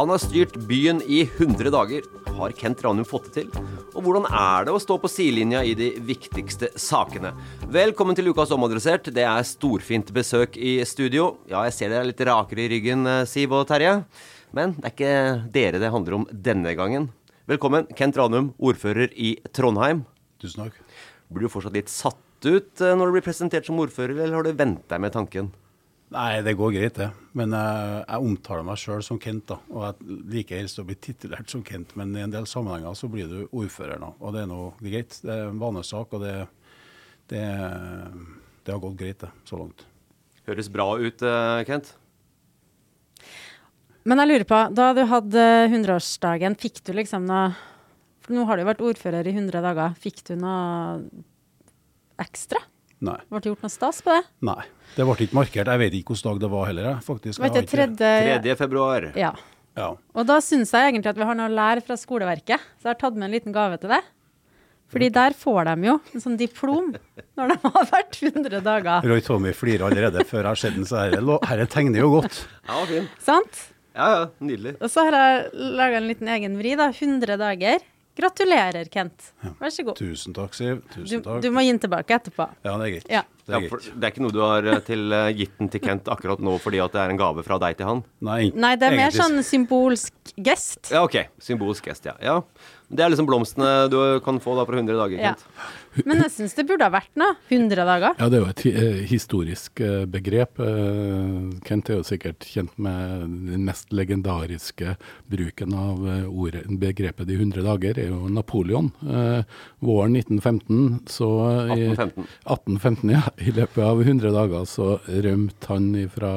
Han har styrt byen i 100 dager. Har Kent Ranum fått det til? Og hvordan er det å stå på sidelinja i de viktigste sakene? Velkommen til Ukas Omadressert. Det er storfint besøk i studio. Ja, jeg ser dere er litt rakere i ryggen, eh, Siv og Terje. Men det er ikke dere det handler om denne gangen. Velkommen, Kent Ranum, ordfører i Trondheim. Tusen takk. Blir du fortsatt litt satt ut eh, når du blir presentert som ordfører, eller har du vent deg med tanken? Nei, det går greit, det. Men jeg, jeg omtaler meg sjøl som Kent. da, Og jeg liker helst å bli titulert som Kent, men i en del sammenhenger så blir du ordfører nå. Og det er noe greit. Det er en vanesak, og det, det, det har gått greit, det, så langt. Høres bra ut, eh, Kent. Men jeg lurer på, da du hadde 100-årsdagen, fikk du liksom noe For nå har du jo vært ordfører i 100 dager. Fikk du noe ekstra? Nei. Ble det gjort noe stas på det? Nei. Det ble ikke markert. Jeg vet ikke hvilken dag det var heller. faktisk. Vet har ikke- tredje 3. februar. Ja. Ja. Og da syns jeg egentlig at vi har noe å lære fra skoleverket. Så jeg har tatt med en liten gave til deg. Fordi der får de jo en sånn diplom når de har vært 100 dager. Roy Tommy flirer allerede før jeg har sett den, så dette tegner jo godt. Ja, fin. Sant? Ja, ja, nydelig. Og så har jeg laga en liten egen vri, da. 100 dager. Gratulerer, Kent. Vær så god. Tusen takk, Siv. Du, Tusen takk. du må gi den tilbake etterpå. Ja, det er greit. Ja. Det Ja, for det er ikke noe du har eh, til, uh, gitt den til Kent akkurat nå fordi at det er en gave fra deg til han? Nei, Nei, det er mer sånn symbolsk gest. Ja, OK. Symbolsk gest, ja. ja. Det er liksom blomstene du kan få da fra 100 dager, Ja. Kent. Men jeg syns det burde ha vært noe. 100 dager. Ja, det er jo et eh, historisk eh, begrep. Eh, Kent er jo sikkert kjent med den mest legendariske bruken av ordet, begrepet de 100 dager, er jo Napoleon. Våren 1915, så 1815. 1815, ja. I løpet av 100 dager så rømte han fra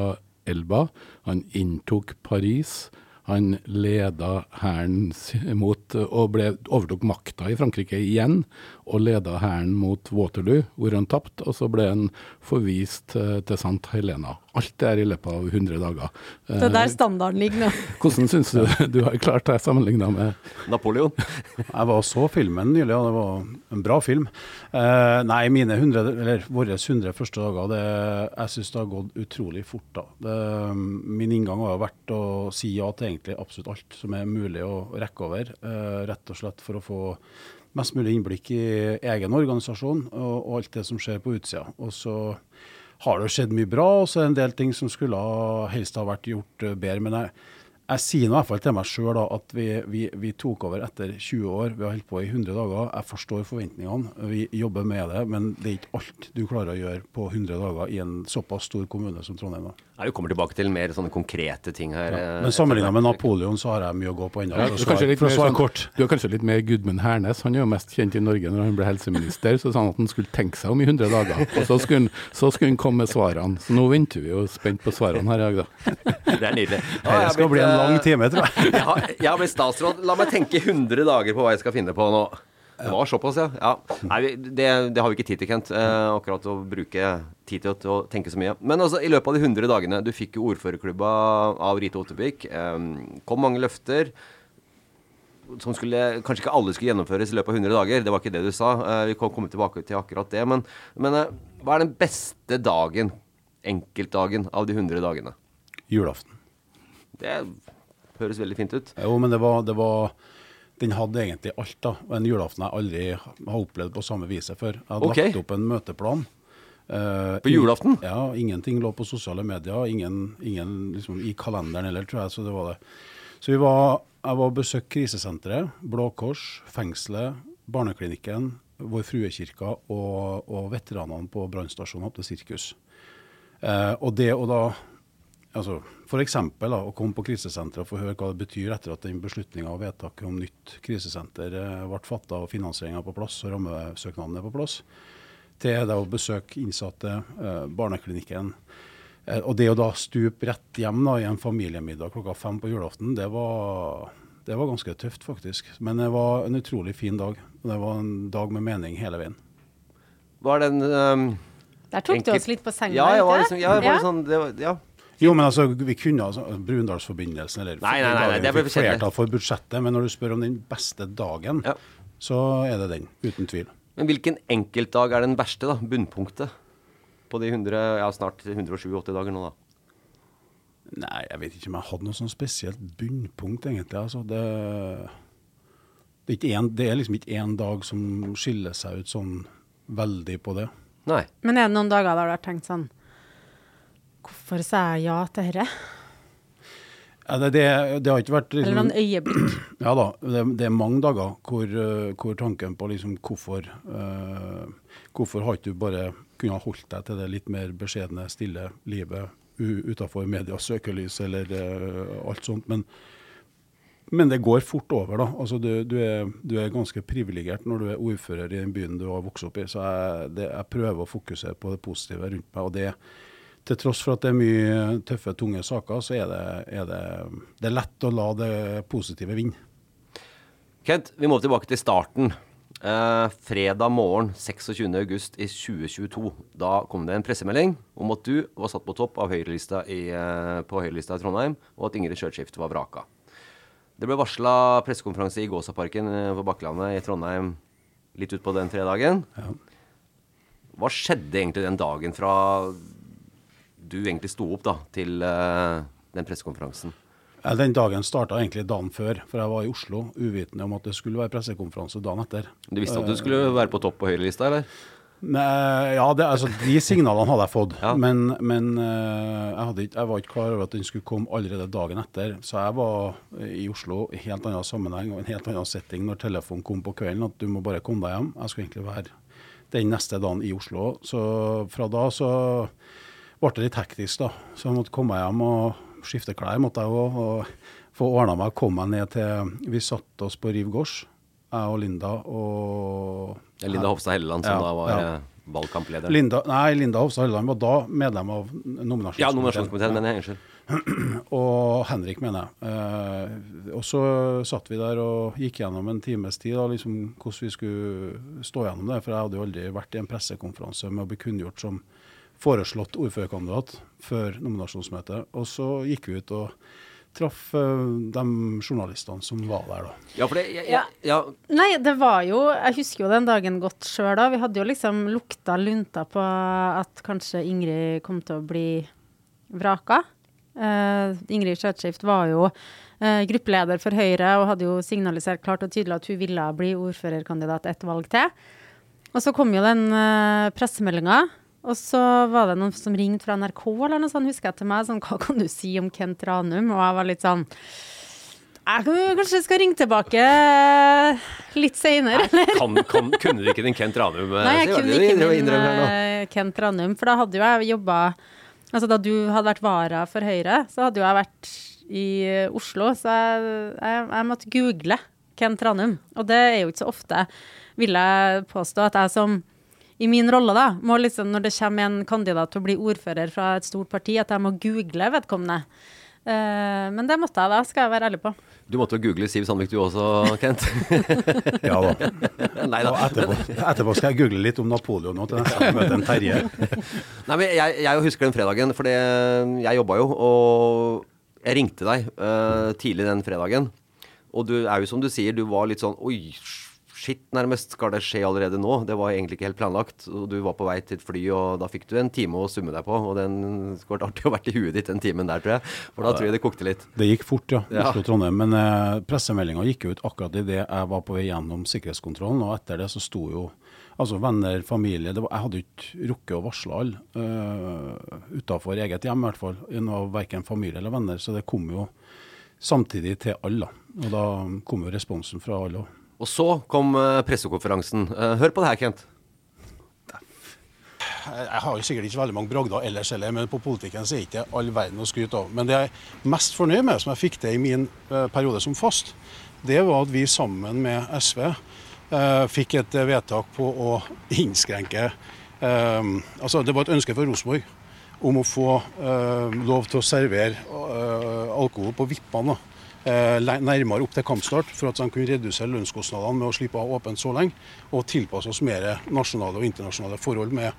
Elba. Han inntok Paris. Han leda hæren mot og ble, overtok makta i Frankrike igjen, og leda hæren mot Waterloo, hvor han tapte. Og så ble han forvist eh, til St. Helena. Alt det er i løpet av 100 dager. Det er der standarden ligger nå. Hvordan syns du du har klart deg sammenligna med Napoleon. Jeg var og så filmen nylig, og det var en bra film. Eh, nei, mine 100, eller våre 100 første dager, det, jeg syns det har gått utrolig fort. da. Det, min inngang har jo vært å si ja til egentlig absolutt alt som er mulig å rekke over. eh, rett og slett for å få mest mulig innblikk i egen organisasjon og, og alt det som skjer på utsida. Og så har det skjedd mye bra, og så er det en del ting som skulle helst ha vært gjort eh, bedre. Men jeg, jeg sier nå i hvert fall til meg sjøl at vi, vi, vi tok over etter 20 år. Vi har holdt på i 100 dager. Jeg forstår forventningene, vi jobber med det. Men det er ikke alt du klarer å gjøre på 100 dager i en såpass stor kommune som Trondheim. da. Ja, vi kommer tilbake til mer sånne konkrete ting her. Ja, Men sammenligna med Napoleon så har jeg mye å gå på ennå. Ja, for å svare- sånn, kort. du er kanskje litt mer Gudmund Hernes. Han er jo mest kjent i Norge når han ble helseminister. Så sa han at han skulle tenke seg om i 100 dager. Og så skulle han, så skulle han komme med svarene. Så nå venter vi jo spent på svarene her i dag, da. Det er nydelig. Ja, Det skal blitt, bli en eh, lang time, tror jeg. jeg, har, jeg har blitt statsråd. La meg tenke 100 dager på hva jeg skal finne på nå. Det var såpass, ja. ja. Nei, det, det har vi ikke tid til, Kent. Eh, akkurat å bruke tid til å, tenke så mye. Men altså, i løpet av de 100 dagene Du fikk jo ordførerklubba av Rite Ottervik. Eh, kom mange løfter. Som skulle, kanskje ikke alle skulle gjennomføres i løpet av 100 dager. Det var ikke det du sa. Eh, vi kan komme tilbake til akkurat det. Men, men eh, hva er den beste dagen, enkeltdagen, av de 100 dagene? Julaften. Det høres veldig fint ut. Jo, men det var, det var Den hadde egentlig alt, da. En julaften jeg aldri har opplevd på samme viset før. Jeg hadde okay. lagt opp en møteplan. Uh, På julaften? Ja, ingenting lå på sosiale medier. Ingen, ingen liksom, i kalenderen heller, tror jeg. Så det var det. Så vi var, jeg var og besøkte krisesenteret, Blå Kors, fengselet, barneklinikken, Vår Fruekirka og, og veteranene på brannstasjonen opp til sirkus. Uh, og det å da altså, F.eks. å komme på krisesenteret og få høre hva det betyr etter at den beslutninga og vedtaket om nytt krisesenter eh, ble fatta og finansieringa på plass og rammesøknaden er på plass, til det å besøke innsatte, eh, barneklinikken. Eh, og det å da stupe rett hjem da, i en familiemiddag klokka fem på julaften, det var, det var ganske tøft, faktisk. Men det var en utrolig fin dag. Og det var en dag med mening hele veien. Var den um, Der tok du oss litt på senga. Ja, jeg var liksom, ja, jeg var Ja. sånn, det var, ja. Jo, men altså, vi kunne altså, Brundalsforbindelsen eller Nei, nei, nei, nei, det fikk flertall for budsjettet, men når du spør om den beste dagen, Ja. så er det den, uten tvil. Men hvilken enkeltdag er den verste, da? Bunnpunktet? På de 100, ja, snart 187 dager nå, da. Nei, jeg vet ikke om jeg hadde noe sånn spesielt bunnpunkt, egentlig. Altså, det, det, er ikke en, det er liksom ikke én dag som skiller seg ut sånn veldig på det. Nei. Men er det noen dager der du har tenkt sånn Hvorfor sa jeg ja til dette? Ja, det, det, det har ikke vært Eller liksom, noen øyeblikk? Ja da, det, det er mange dager hvor, eh, hvor tanken på liksom hvorfor uh, Hvorfor har ikke du bare kunnet holdt deg til det litt mer beskjedne, stille livet utafor medias søkelys eller uh, alt sånt. Men, men det går fort over, da. Altså, du, du, er, du er ganske privilegert når du er ordfører i den byen du har vokst opp i. Så jeg, det, jeg prøver å fokusere på det positive rundt meg. og det til tross for at det er mye tøffe, tunge saker, så er det, er det, det er lett å la det positive vinne. Kent, vi må tilbake til starten. Eh, fredag morgen 26.8 i 2022. Da kom det en pressemelding om at du var satt på topp av høyrelista i, eh, på høyrelista i Trondheim, og at Ingrid Skjørtskift var vraka. Det ble varsla pressekonferanse i Gåsaparken eh, på Bakklandet i Trondheim litt utpå den fredagen. Ja. Hva skjedde egentlig den dagen fra du egentlig sto opp da, til eh, den pressekonferansen? Den dagen starta egentlig dagen før, for jeg var i Oslo uvitende om at det skulle være pressekonferanse dagen etter. Du visste at du skulle være på topp på høyrelista, eller? Nei, ja, det, altså, De signalene hadde jeg fått, Ja. men, men eh, jeg, ikke, jeg var ikke klar over at den skulle komme allerede dagen etter. Så jeg var i Oslo i helt annen sammenheng og en helt annen setting når telefonen kom på kvelden at du må bare komme deg hjem. Jeg skulle egentlig være den neste dagen i Oslo. Så fra da så ble det litt hektisk, da. Så jeg måtte komme hjem og skifte klær, måtte jeg også, Og få ordna meg, komme meg ned til Vi satte oss på Riv Gårds, jeg og Linda og er Linda Hofstad Helleland som Ja, da var ja. eh, valgkampleder. Linda, nei, Linda Hofstad Helleland var da medlem av nominasjonskomiteen. ja, nominasjonskomiteen, mener jeg unnskyld. Og Henrik, mener jeg. Eh, og så satt vi der og gikk gjennom en times tid da, liksom, hvordan vi skulle stå gjennom det. For jeg hadde jo aldri vært i en pressekonferanse med å bli kunngjort som foreslått ordførerkandidat før nominasjonsmøtet. Og så gikk vi ut og traff eh, de journalistene som var der, da. Ja, for det jeg, jeg, ja, Nei, det var jo Jeg husker jo den dagen godt sjøl da. Vi hadde jo liksom lukta lunta på at kanskje Ingrid kom til å bli vraka. Uh, Ingrid Skjøtskift var jo uh, gruppeleder for Høyre og hadde jo signalisert klart og tydelig at hun ville bli ordførerkandidat ett valg til. Og så kom jo den uh, pressemeldinga. Og så var det noen som ringte fra NRK eller noe sånt, husker jeg til meg. Sånn, hva kan du si om Kent Ranum? Og jeg var litt sånn Jeg kan- kanskje skal ringe tilbake litt seinere, eller? kan, kan, kunne du ikke den Kent Ranum? eh, Nei, jeg kunne ikke den eh, Kent Ranum, for da hadde jo jeg jobba Altså da du hadde vært vara for Høyre, så hadde jo jeg vært i Oslo, så jeg, jeg, jeg måtte google Kent Ranum. Og det er jo ikke så ofte, vil jeg påstå, at jeg som i min rolle, da, må liksom, når det kommer en kandidat til å bli ordfører fra et stort parti, at jeg må google vedkommende. Uh, men det måtte jeg da, skal jeg være ærlig på. Du måtte jo google Siv Sandvik du også, Kent. Ja da. Nei Og etterpå, etterpå skal jeg google litt om Napoleon nå til neste gang jeg møter en Terje. Nei, men jeg, jeg husker den fredagen, for jeg jobba jo, og jeg ringte deg uh, tidlig den fredagen. Og du er jo som du sier, du var litt sånn Oi, shit, nærmest. Skal det skje allerede nå? Det var egentlig ikke helt planlagt. Og du var på vei til et fly, og da fikk du en time å summe deg på. Og den skulle vært artig å vært i huet ditt den timen der, tror jeg. For da tror jeg det kokte litt. Det gikk fort, ja. Oslo-Trondheim. Men eh, pressemeldinga gikk ut akkurat idet jeg var på vei gjennom sikkerhetskontrollen. Og etter det så sto jo altså venner, familie var, Jeg hadde ikke rukket å varsle alle uh, utafor eget hjem, i hvert fall. Verken familie eller venner. Så det kom jo samtidig til alle. Og da kom jo responsen fra alle òg. Og så kom eh, pressekonferansen. Eh, hør på det her, Kent. Jeg har jo sikkert ikke veldig mange bragder ellers heller, men på politikken så er ikke all verden å skryte av. Men det jeg er mest fornøyd med, som jeg fikk til i min eh, periode som fast, det var at vi sammen med SV eh, fikk et vedtak på å innskrenke eh, Altså, det var et ønske fra Rosenborg om å få eh, lov til å servere alkohol på vippene. Eh, nærmere opp til kampstart, for at de kunne redusere lønnskostnadene med å slippe av åpent så lenge, og tilpasse oss mer nasjonale og internasjonale forhold med,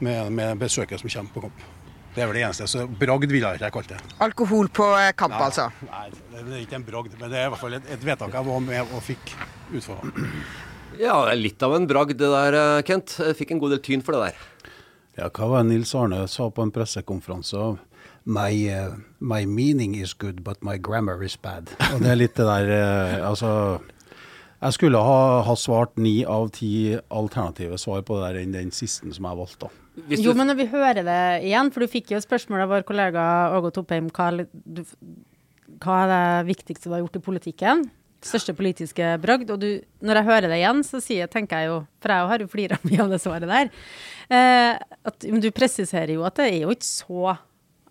med, med besøket som kommer på kamp. Det er vel det eneste. Så bragd ville jeg ikke kalt det. Alkohol på kamp, kamp, altså. Nei, det er ikke en bragd, men det er i hvert fall et, et vedtak jeg var med og fikk utfordra. Ja, det er litt av en bragd det der, eh, Kent. Jeg fikk en god del tyn for det der. Ja, hva var det Nils Arne sa på en pressekonferanse? My, uh, my meaning is good, but my grammar is bad. Og det er litt det der uh, Altså jeg skulle ha, ha svart ni av ti alternative svar på det der enn den siste som jeg valgte. da. Hvis Jo, du- men når vi hører det igjen, for du fikk jo spørsmål av vår kollega Åge Toppheim hva, du, hva er det viktigste du har gjort i politikken? Største politiske bragd. Og du, når jeg hører det igjen, så sier, tenker jeg jo, for jeg har jo flira mye av det svaret der, eh, at men du presiserer jo at det er jo ikke så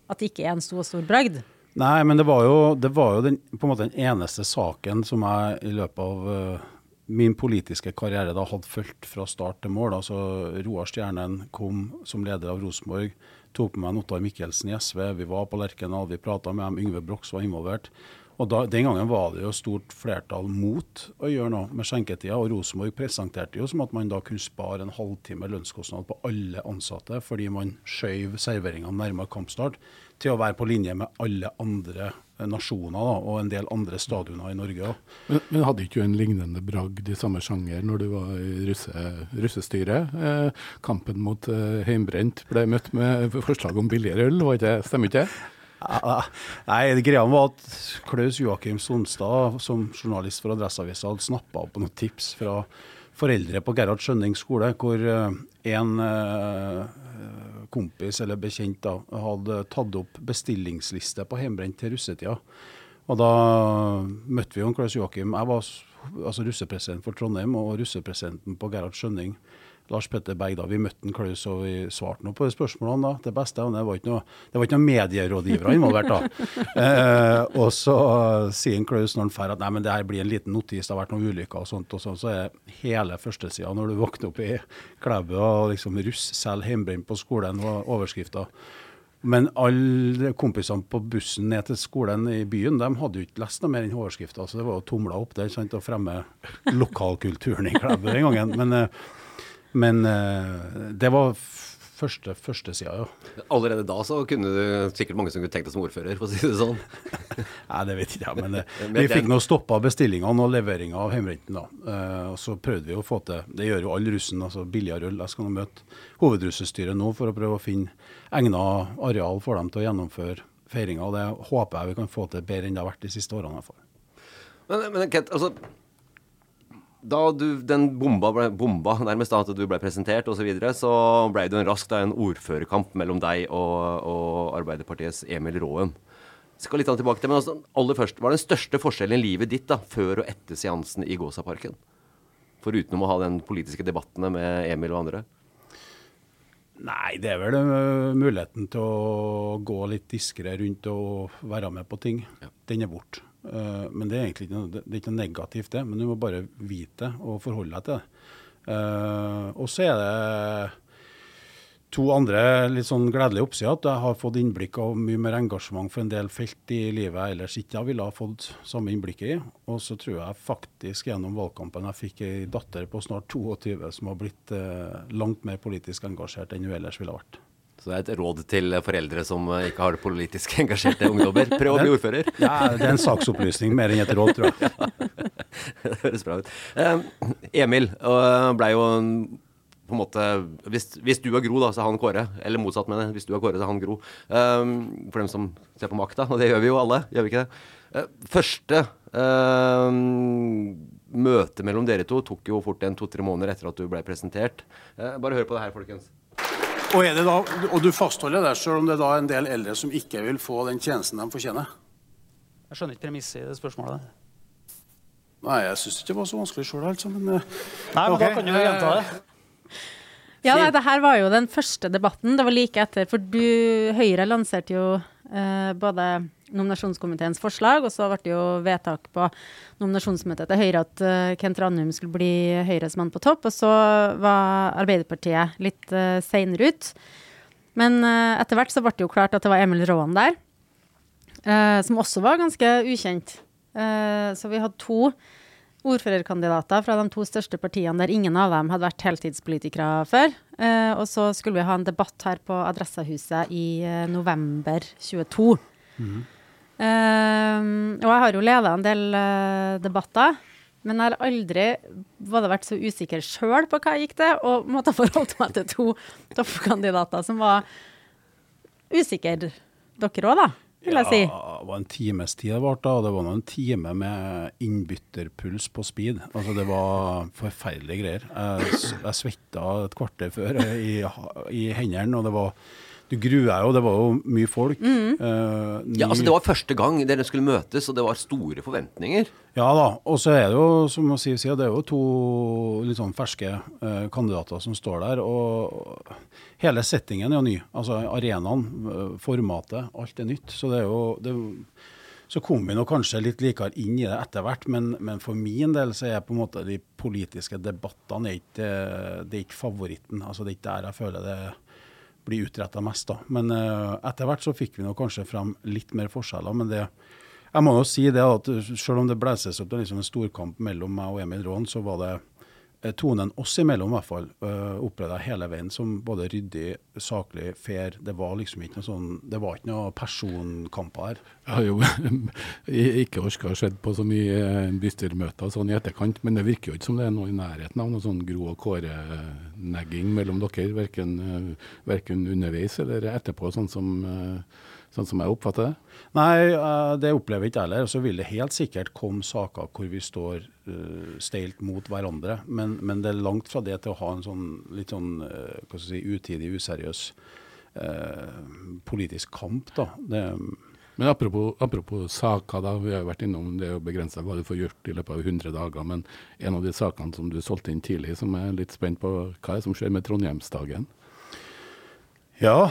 At det ikke er en så stor bragd. Nei, men det var jo, det var jo den, på en måte den eneste saken som jeg i løpet av uh, min politiske karriere da hadde fulgt fra start til mål. Altså Roar Stjernen kom som leder av Rosenborg, tok med meg Ottar Mikkelsen i SV. Vi var på Lerkendal, vi prata med dem, Yngve Brox var involvert. Og da, Den gangen var det jo stort flertall mot å gjøre noe med skjenketida. Og Rosenborg presenterte jo som at man da kunne spare en halvtime lønnskostnad på alle ansatte, fordi man skjøv serveringene nærmere kampstart til å være på linje med alle andre eh, nasjoner da, og en del andre stadioner i Norge. Men, men hadde ikke du en lignende bragd i samme sjanger når du var i russe, russestyret? Eh, kampen mot eh, heimbrent ble møtt med forslag om billigere øl, var ikke, stemmer ikke det? Nei, greia var at Klaus Joakim Sonstad, som journalist for Adresseavisa, hadde snappa opp noen tips fra foreldre på Gerhard Skjønning skole, hvor eh, en eh, kompis eller bekjent da, hadde tatt opp bestillingsliste på hjemmebrent til russetida. Og da møtte vi jo Klaus Joakim. Jeg var altså russepresident for Trondheim og russepresidenten på Gerhard Skjønning. Lars Petter Berg, da. Vi møtte Klaus og vi svarte noe på spørsmålene. da. Det beste og det var ikke noe, det var ikke noe medierådgivere involvert. da. Eh, og så sier Klaus når han drar at nei, men det her blir en liten notis, det har vært noen ulykker og sånt. og sånn, Så er hele førstesida når du våkner opp i Klæbu og liksom russ selger hjemmebrent på skolen, var overskrifta. Men alle kompisene på bussen ned til skolen i byen, de hadde jo ikke lest noe mer enn overskrifta, så det var jo tomla opp der sant, å fremme lokalkulturen i Klæbu den gangen. Men, eh, men uh, det var f- første førstesida, ja. Allerede da så kunne du sikkert mange som kunne tenkt deg som ordfører, for å si det sånn. Nei, det vet ikke jeg, men eh, Men vi fikk nå stoppa bestillingene og leveringa av hjemmebrenten. da. Uh, og så prøvde vi å få til, det gjør jo alle russen, altså billigere øl. Jeg skal nå møte hovedrussestyret nå for å prøve å finne egna areal for dem til å gjennomføre feiringa. og Det håper jeg vi kan få til bedre enn det har vært de siste årene. i hvert fall. Men, men Kent, altså Da du, den bomba ble bomba nærmest da at du ble presentert osv., så, videre, så ble det jo en raskt da, en ordførerkamp mellom deg og, og Arbeiderpartiets Emil Råen. Skal litt tilbake til, men altså, aller først, Hva er den største forskjellen i livet ditt da, før og etter seansen i Gåsaparken? Foruten å ha den politiske debattene med Emil og andre. Nei, det er vel øh, muligheten til å gå litt diskré rundt og være med på ting. Den er borte. Eh, men det er egentlig ikke noe, ikke noe negativt, det. Men du må bare vite og forholde deg til det. Uh, og så er det to andre litt sånn gledelige oppsider. At jeg har fått innblikk av mye mer engasjement for en del felt i livet jeg ellers ikke ville ha fått samme innblikk i. Og så tror jeg faktisk gjennom valgkampen jeg fikk ei datter på snart 22 som har blitt uh, langt mer politisk engasjert enn hun ellers ville ha vært. Så det er et råd til foreldre som eh, ikke har det politisk engasjerte ungdommer. Prøv å bli ordfører. Ja, det er en saksopplysning mer enn et råd, tror jeg. Det høres bra ut. Eh, Emil uh, blei jo på en måte hvis, hvis du er Gro, da, så er han Kåre. Eller motsatt, mener jeg. Hvis du er Kåre, så er han Gro. For dem som ser på makta, og det gjør vi jo alle, gjør vi ikke det? Eh, første møte mellom dere to tok jo fort en to-tre måneder etter at du ble presentert. Eh, bare hør på det her, folkens. Og, er det da, og du fastholder det, selv om det da er en del eldre som ikke vil få den tjenesten de fortjener? Jeg skjønner ikke premisset i det spørsmålet. Nei, jeg syns ikke det var så vanskelig sjøl, altså. Men eh, Nei, men okay. da kan du jo gjenta det. Ja, nei, det her var jo den første debatten. Det var like etter, for du, Høyre lanserte jo eh, både nominasjonskomiteens forslag, og så ble det jo vedtak på nominasjonsmøtet til Høyre at eh, Kent Ranum skulle bli Høyres mann på topp, og så var Arbeiderpartiet litt uh, seinere ut. Men uh, etter hvert så ble det jo klart at det var Emil Raan der, uh, som også var ganske ukjent. Uh, så vi hadde to ordførerkandidater fra de to største partiene der ingen av dem hadde vært heltidspolitikere før. Eh, og så skulle vi ha en debatt her på Adressehuset i eh, november 22. Eh, og jeg har jo leda en del uh, debatter. Men jeg har aldri både vært så usikker sjøl på hva jeg gikk til, og måtte forholde meg til to toppkandidater som var usikre dere òg, da, vil jeg si. Ja, det var en times tid det varte, og det var nå en time med innbytterpuls på speed. Altså Det var forferdelige greier. Jeg, jeg svetta et kvarter før i, i hendene, og det var Du gruer deg jo, det var jo mye folk. Mm. Eh, Ja, altså Det var første gang dere skulle møtes, og det var store forventninger. Ja da. Og så er det jo, som Siv sier, det er jo to litt sånn ferske uh, kandidater som står der. Og hele settingen er jo ny. Altså arenaen, eh, formatet, alt er nytt. Så det er jo det, er Så kom vi nå kanskje litt likere inn i det etter hvert, men, men for min del så er på en måte de politiske debattene er ikke, det er ikke favoritten. Altså Det er ikke der jeg føler det blir utretta mest. da. Men uh, etter hvert så fikk vi nå kanskje frem litt mer forskjeller. Men det, jeg må jo si det at selv om det blåses opp til liksom en storkamp mellom meg og Emil Raan, så var det tonen oss imellom i hvert fall uh, opplevde jeg hele veien som både ryddig, saklig, fair. Det var liksom ikke noe sånn, det var ikke noe personkamper her. Jeg har jo ikke orka å se på så mye bystermøter bystyremøter sånn i etterkant, men det virker jo ikke som det er noe i nærheten av noe sånn Gro og Kåre-negging mellom dere, verken, eh, verken underveis eller etterpå, sånn som, eh, sånn som jeg oppfatter det. Nei, eh, det opplever jeg ikke jeg heller. Så vil det helt sikkert komme saker hvor vi står uh, steilt mot hverandre. Men, men det er langt fra det til å ha en sånn litt sånn uh, hva skal si, utidig, useriøs uh, politisk kamp, da. Det, Men apropos, apropos saker, da. Vi har jo vært innom det å begrense hva du får gjort i løpet av 100 dager. Men en av de sakene som du solgte inn tidlig, som jeg er litt spent på, hva er det som skjer med Trondheimsdagen? Ja,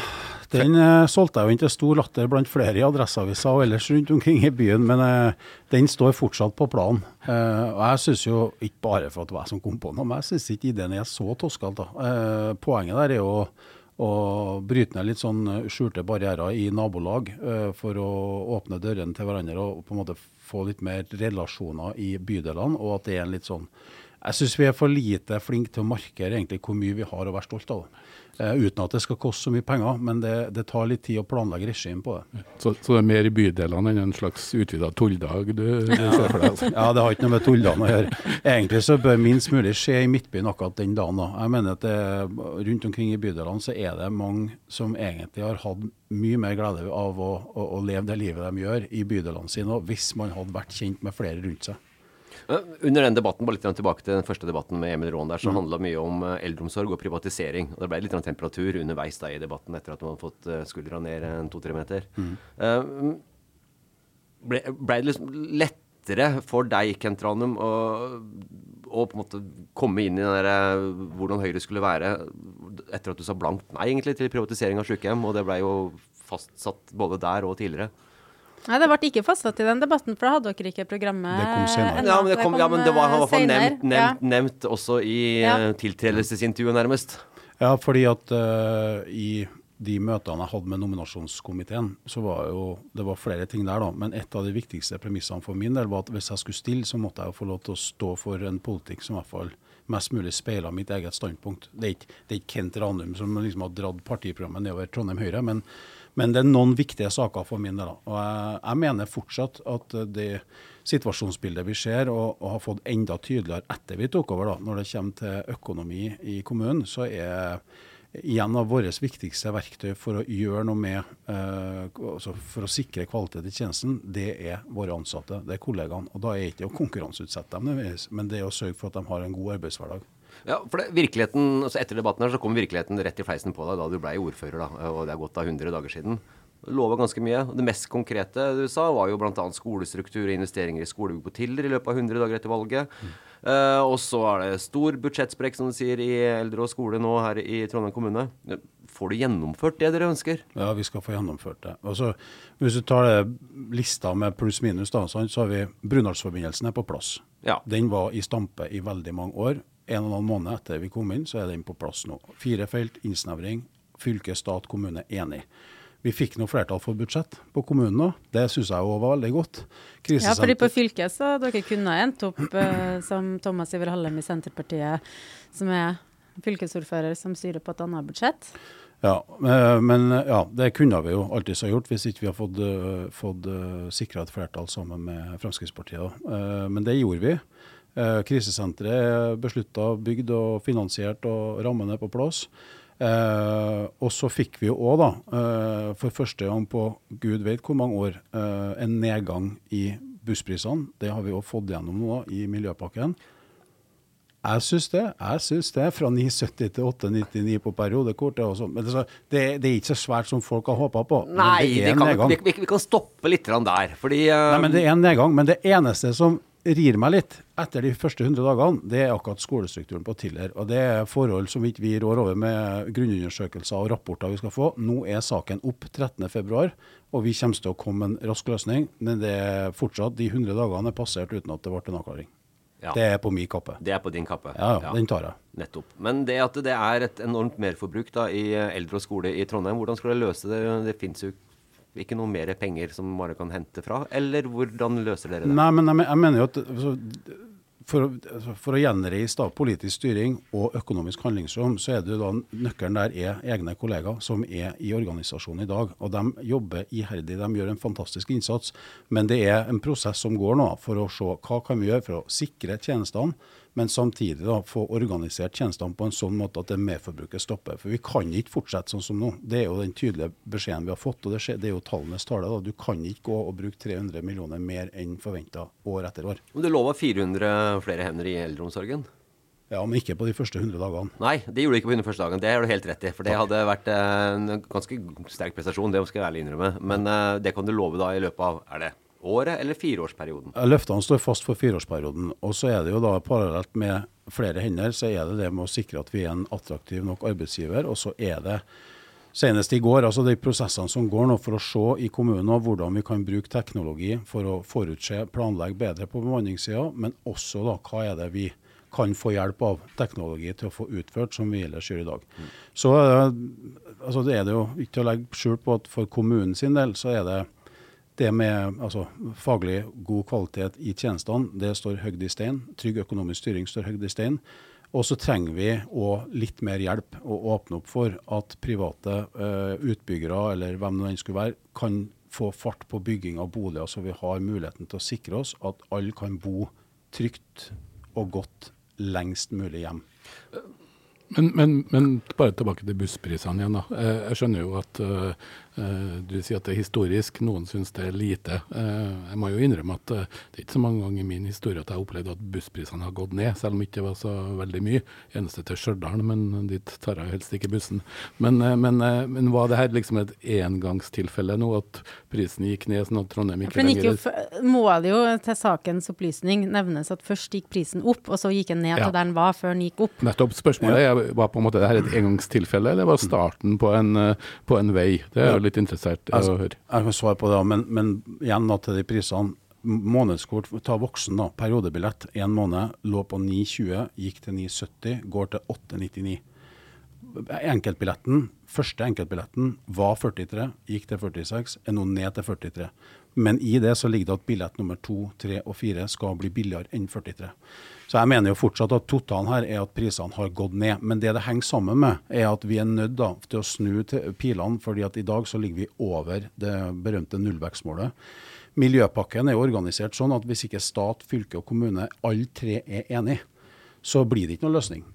den eh, solgte jeg jo inn til stor latter blant flere i Adresseavisa og ellers rundt omkring i byen, men eh, den står fortsatt på planen. Eh, og jeg syns jo, ikke bare for at det var jeg som kom på den, men jeg syns ikke ideen er så toskete. Poenget der er jo å bryte ned litt sånn skjulte barrierer i nabolag for å åpne dørene til hverandre og på en måte få litt mer relasjoner i bydelene, og at det er en litt sånn jeg syns vi er for lite flinke til å markere egentlig hvor mye vi har å være stolt av. Eh, uten at det skal koste så mye penger, men det, det tar litt tid å planlegge regime på det. Så, så det er mer i bydelene enn en slags utvida tulldag du, du ser for deg? Altså. Ja, det har ikke noe med tullene å gjøre. Egentlig så bør minst mulig skje i Midtbyen akkurat den dagen. da. Jeg mener at det, rundt omkring i bydelene så er det mange som egentlig har hatt mye mer glede av å, å, å leve det livet de gjør i bydelene sine, hvis man hadde vært kjent med flere rundt seg. Eh, Under den debatten, bare litt tilbake til den første debatten med Emil Raan der, så handla mye om eh, eldreomsorg og privatisering. Og det ble litt temperatur underveis da i debatten etter at man hadde fått eh, skuldra ned en to-tre meter. Eh, ble, ble det liksom lettere for deg, Kent Ranum, å, å på en måte komme inn i den der, hvordan Høyre skulle være etter at du sa blankt nei egentlig til privatisering av sykehjem, og det ble jo fastsatt både der og tidligere. Nei, det ble ikke fastsatt i den debatten, for da hadde dere ikke programmet Det kom senere. Ja, men det, kom, ja, men det var, i hvert fall nevnt, nevnt, nevnt også i Ja. eh, tiltredelsesintervjuet, nærmest. Ja, fordi at uh, i de møtene jeg hadde med nominasjonskomiteen, så var jo det var flere ting der, da. Men et av de viktigste premissene for min del var at hvis jeg skulle stille, så måtte jeg jo få lov til å stå for en politikk som i hvert fall mest mulig speila mitt eget standpunkt. Det er ikke, det er ikke Kent Ranum som liksom har dratt partiprogrammet nedover Trondheim Høyre, men, men det er noen viktige saker for min del. Og jeg, jeg mener fortsatt at det situasjonsbildet vi ser, og, og har fått enda tydeligere etter vi tok over, da, når det kommer til økonomi i kommunen, så er igjen av våre viktigste verktøy for å gjøre noe med eh, altså For å sikre kvalitet i tjenesten, det er våre ansatte, det er kollegaene. Og da er ikke det å konkurranseutsette dem, men det er å sørge for at de har en god arbeidshverdag. Ja, for det, virkeligheten, altså Etter debatten her så kom virkeligheten rett i fleisen på deg da du ble ordfører. da, og Det er gått av 100 dager siden. Du lova ganske mye. og Det mest konkrete du sa, var jo bl.a. skolestruktur og investeringer i skolebygg på Tiller i løpet av 100 dager etter valget. Eh, og så er det stor budsjettsprekk, som du sier, i eldre og skole nå her i Trondheim kommune. Får du gjennomført det dere ønsker? Ja, vi skal få gjennomført det. Og så, hvis du tar det lista med pluss-minus, da, så har vi Brunalsforbindelsen er på plass. Ja. Den var i stampe i veldig mange år. En og en halv måned etter vi kom inn, så er den på plass nå. Fire felt, innsnevring. Fylke, stat, kommune enig. Vi fikk noe flertall for budsjett på kommunen òg. Det syns jeg òg var veldig godt. Ja, fordi på fylket så dere kunne endt opp eh, som Thomas Iver Hallem i Senterpartiet, som er fylkesordfører som styrer på et annet budsjett. Ja, eh, men ja, det kunne vi jo alltids ha gjort hvis ikke vi har fått, uh, fått sikra et flertall sammen med Fremskrittspartiet. Eh, men det gjorde vi. Uh, krisesenteret er beslutta bygd og finansiert og rammene er på plass. Eh, og så fikk vi jo òg, da, eh, for første gang på gud vet hvor mange år, eh, en nedgang i bussprisene. Det har vi jo fått gjennom nå i Miljøpakken. Jeg syns det. Jeg synes det. Fra 970 til 899 på periodekort. Er men det, er det, det er ikke så svært som folk har håpa på. Nei, det vi kan, vi, vi, kan stoppe litt der. Fordi eh, Nei, men Det er en nedgang. Men det eneste som rir meg litt etter de første 100 dagene, det er akkurat skolestrukturen på Tiller. Og det er forhold som ikke vi rår over med grunnundersøkelser og rapporter vi skal få. Nå er saken opp 13.2, og vi kommer til å komme med en rask løsning. Men det er fortsatt de 100 dagene er passert uten at det ble en avklaring. ja, Det er på min kappe. det er på din kappe. Ja, ja, den tar jeg. Nettopp. Men det at det er et enormt merforbruk da, i eldre og skole i Trondheim, hvordan skal dere løse det? Det fins jo ikke noe mer penger som man kan hente fra? Eller hvordan løser dere det? Nei, men jeg, mener jo at altså, for, altså, for å gjenreise da, politisk styring og økonomisk handlingsrom, så er det jo da nøkkelen der er egne kollegaer som er i organisasjonen i dag. Og de jobber iherdig, de gjør en fantastisk innsats. Men det er en prosess som går nå for å se hva kan vi gjøre for å sikre tjenestene, men samtidig da få organisert tjenestene på en sånn måte at det merforbruket stopper. For vi kan ikke fortsette sånn som nå. Det er jo den tydelige beskjeden vi har fått, og det, skjer, det er jo tallenes tale. da. Du kan ikke gå og bruke 300 millioner mer enn forventa år etter år. Men Du lova 400 flere hender i eldreomsorgen? Ja, men ikke på de første 100 dagene. Nei, det gjorde du ikke på de første dagen. Det har du helt rett i. For det hadde vært eh, en ganske sterk prestasjon, det skal jeg ærlig innrømme. Men eh, det kan du love da i løpet av er det året eller fireårsperioden? Løftene står fast for fireårsperioden. Og så er det jo da parallelt med flere hender, så er det det med å sikre at vi er en attraktiv nok arbeidsgiver. Og så er det senest i går, altså de prosessene som går nå for å se i kommunen og hvordan vi kan bruke teknologi for å forutse, planlegge bedre på bemanningssida, men også da hva er det vi kan få hjelp av teknologi til å få utført, som vi ellers gjør i dag. Så eh, altså det er det jo ikke å legge skjul på at for kommunen sin del så er det det med altså, faglig god kvalitet i tjenestene, det står høyt i stein. Trygg økonomisk styring står høyt i stein. Og så trenger vi òg litt mer hjelp å åpne opp for at private uh, utbyggere, eller hvem det enn skulle være, kan få fart på bygging av boliger, så vi har muligheten til å sikre oss at alle kan bo trygt og godt lengst mulig hjem. Men, men, men bare tilbake til bussprisene igjen. da. Eh, Jeg skjønner jo at eh, du sier at det er historisk, noen syns det er lite. Eh, Jeg må jo innrømme at eh, det er ikke så mange ganger i min historie at jeg har opplevd at bussprisene har gått ned, selv om det ikke var så veldig mye. Eneste til Stjørdal, men dit tar jeg helst ikke bussen. Men, eh, men, eh, men var det her liksom et engangstilfelle nå, at prisen gikk ned sånn at Trondheim ikke lenger f- må det jo til sakens opplysning nevnes at først gikk prisen opp, og så gikk den ned Ja. til der den var før den gikk opp. Nettopp. Spørsmålet er, var på en måte det her et engangstilfelle, eller var starten på en, eh, på en vei? Det er jo litt interessert i å høre. Jeg kan svare på det, men, men igjen da til de prisene. Månedskort, ta voksen da, periodebillett, én måned, lå på 9,20, gikk til 9,70, går til 8,99. Enkeltbilletten, første enkeltbilletten var 43, gikk til 46, er nå ned til 43. Men i det så ligger det at billett nummer to, tre og fire skal bli billigere enn 43. Så jeg mener jo fortsatt at totalen her er at prisene har gått ned. Men det det henger sammen med, er at vi er nødt til å snu til pilene, fordi at i dag så ligger vi over det berømte nullvekstmålet. Miljøpakken er jo organisert sånn at hvis ikke stat, fylke og kommune alle tre er enige, så blir det ikke noen løsning.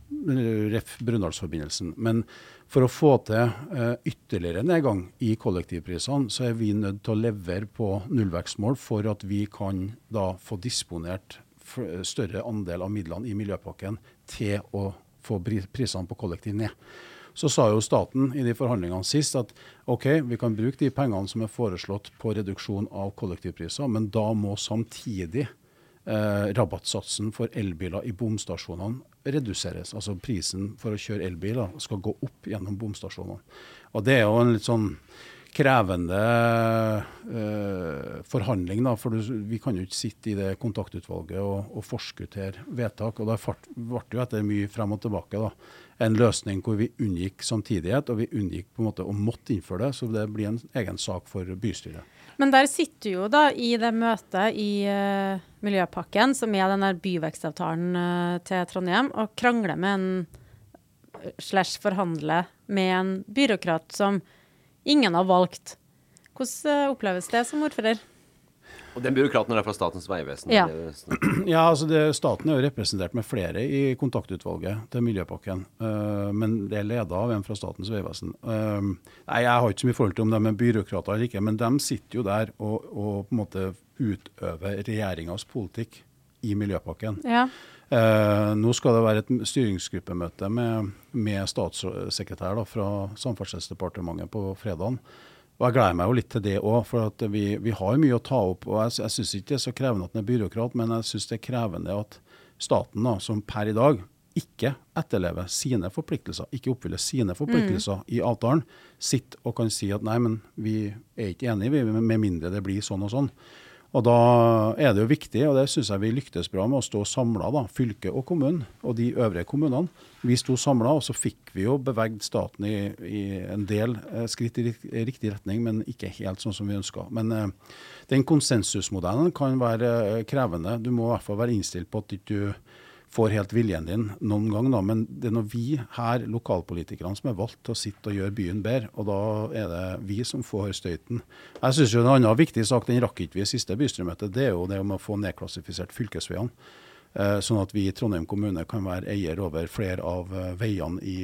Ref. Brundalsforbindelsen. Men for å få til eh, ytterligere nedgang i kollektivprisene, så er vi nødt til å levere på nullvekstmål for at vi kan da få disponert større andel av midlene i miljøpakken til å få prisene på kollektiv ned. Så sa jo staten i de forhandlingene sist at OK, vi kan bruke de pengene som er foreslått på reduksjon av kollektivpriser, men da må samtidig eh, rabattsatsen for elbiler i bomstasjonene reduseres. Altså prisen for å kjøre elbiler skal gå opp gjennom bomstasjonene. Og det er jo en litt sånn krevende eh, forhandling, da. For vi kan jo ikke sitte i det kontaktutvalget og, og forskuttere vedtak. Og det fart- ble jo etter mye frem og tilbake da, en løsning hvor vi unngikk samtidighet, og vi unngikk på en måte å måtte innføre det. Så det blir en egen sak for bystyret. Men der sitter du jo da i det møtet i uh, Miljøpakken, som er den der byvekstavtalen uh, til Trondheim, og krangler med en eh, slash forhandler med en byråkrat som ingen har valgt. Hvordan eh, oppleves det som ordfører? Og den byråkraten er fra Statens vegvesen? Ja. Ja, altså det, Staten er jo representert med flere i kontaktutvalget til Miljøpakken. Uh, men det er leda av en fra Statens vegvesen. Uh, nei, Jeg har ikke så mye forhold til om de er byråkrater eller ikke, men de sitter jo der og, og på en måte utøver regjeringas politikk i Miljøpakken. Ja. Eh, nå skal det være et styringsgruppemøte med, med statssekretær da, fra Samferdselsdepartementet på fredagen. Og Jeg gleder meg jo litt til det òg, for at vi, vi har mye å ta opp. og Jeg, jeg syns ikke det er så krevende at den er byråkrat, men jeg syns det er krevende at staten, da, som per i dag ikke etterlever sine forpliktelser, ikke oppfyller sine forpliktelser i avtalen, sitter og kan si at nei, men vi er ikke enige, vi, med mindre det blir sånn og sånn. Og Da er det jo viktig, og det syns jeg vi lyktes bra med, å stå samla, fylket og kommunen og de øvrige kommunene. Vi sto samla, og så fikk vi jo beveget staten i, i en del eh, skritt i i riktig retning, men ikke helt sånn som vi ønska. Men eh, den konsensusmodellen kan være eh, krevende. Du må i hvert fall være innstilt på at ikke du får helt viljen din noen gang, da. Men det er når vi her, lokalpolitikerne, som er valgt til å sitte og gjøre byen bedre, og da er det vi som får støyten. Jeg syns en annen viktig sak, den rakk ikke vi i siste bystyremøte, det er jo det om å få nedklassifisert fylkesveiene. Eh, Sånn at vi i Trondheim kommune kan være eier over flere av eh, veiene i,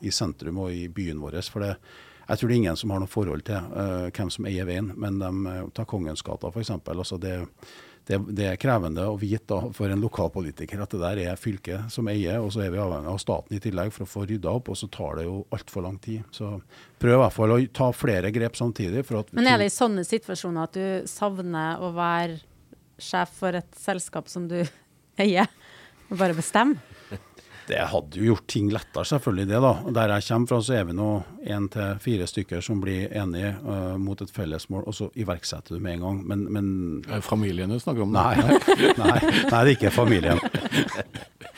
i sentrum og i byen vår. For det, jeg tror det er ingen som har noe forhold til uh, hvem som eier veien, men de tar Kongensgata f.eks. Altså det, det, det er krevende å vite da, for en lokalpolitiker at det der er fylket som eier, og så er vi avhengig av staten i tillegg for å få rydda opp, og så tar det jo altfor lang tid. Så prøv i hvert fall å ta flere grep samtidig. For at Men er det i sånne situasjoner at du savner å være sjef for et selskap som du eier, og bare bestemme? Det hadde jo gjort ting lettere, selvfølgelig det. da. Der jeg kommer fra, så er vi nå én til fire stykker som blir enige uh, mot et fellesmål, og så iverksetter du med en gang. Men, men Er det familien du snakker om? nei, nei, nei, det er ikke familien.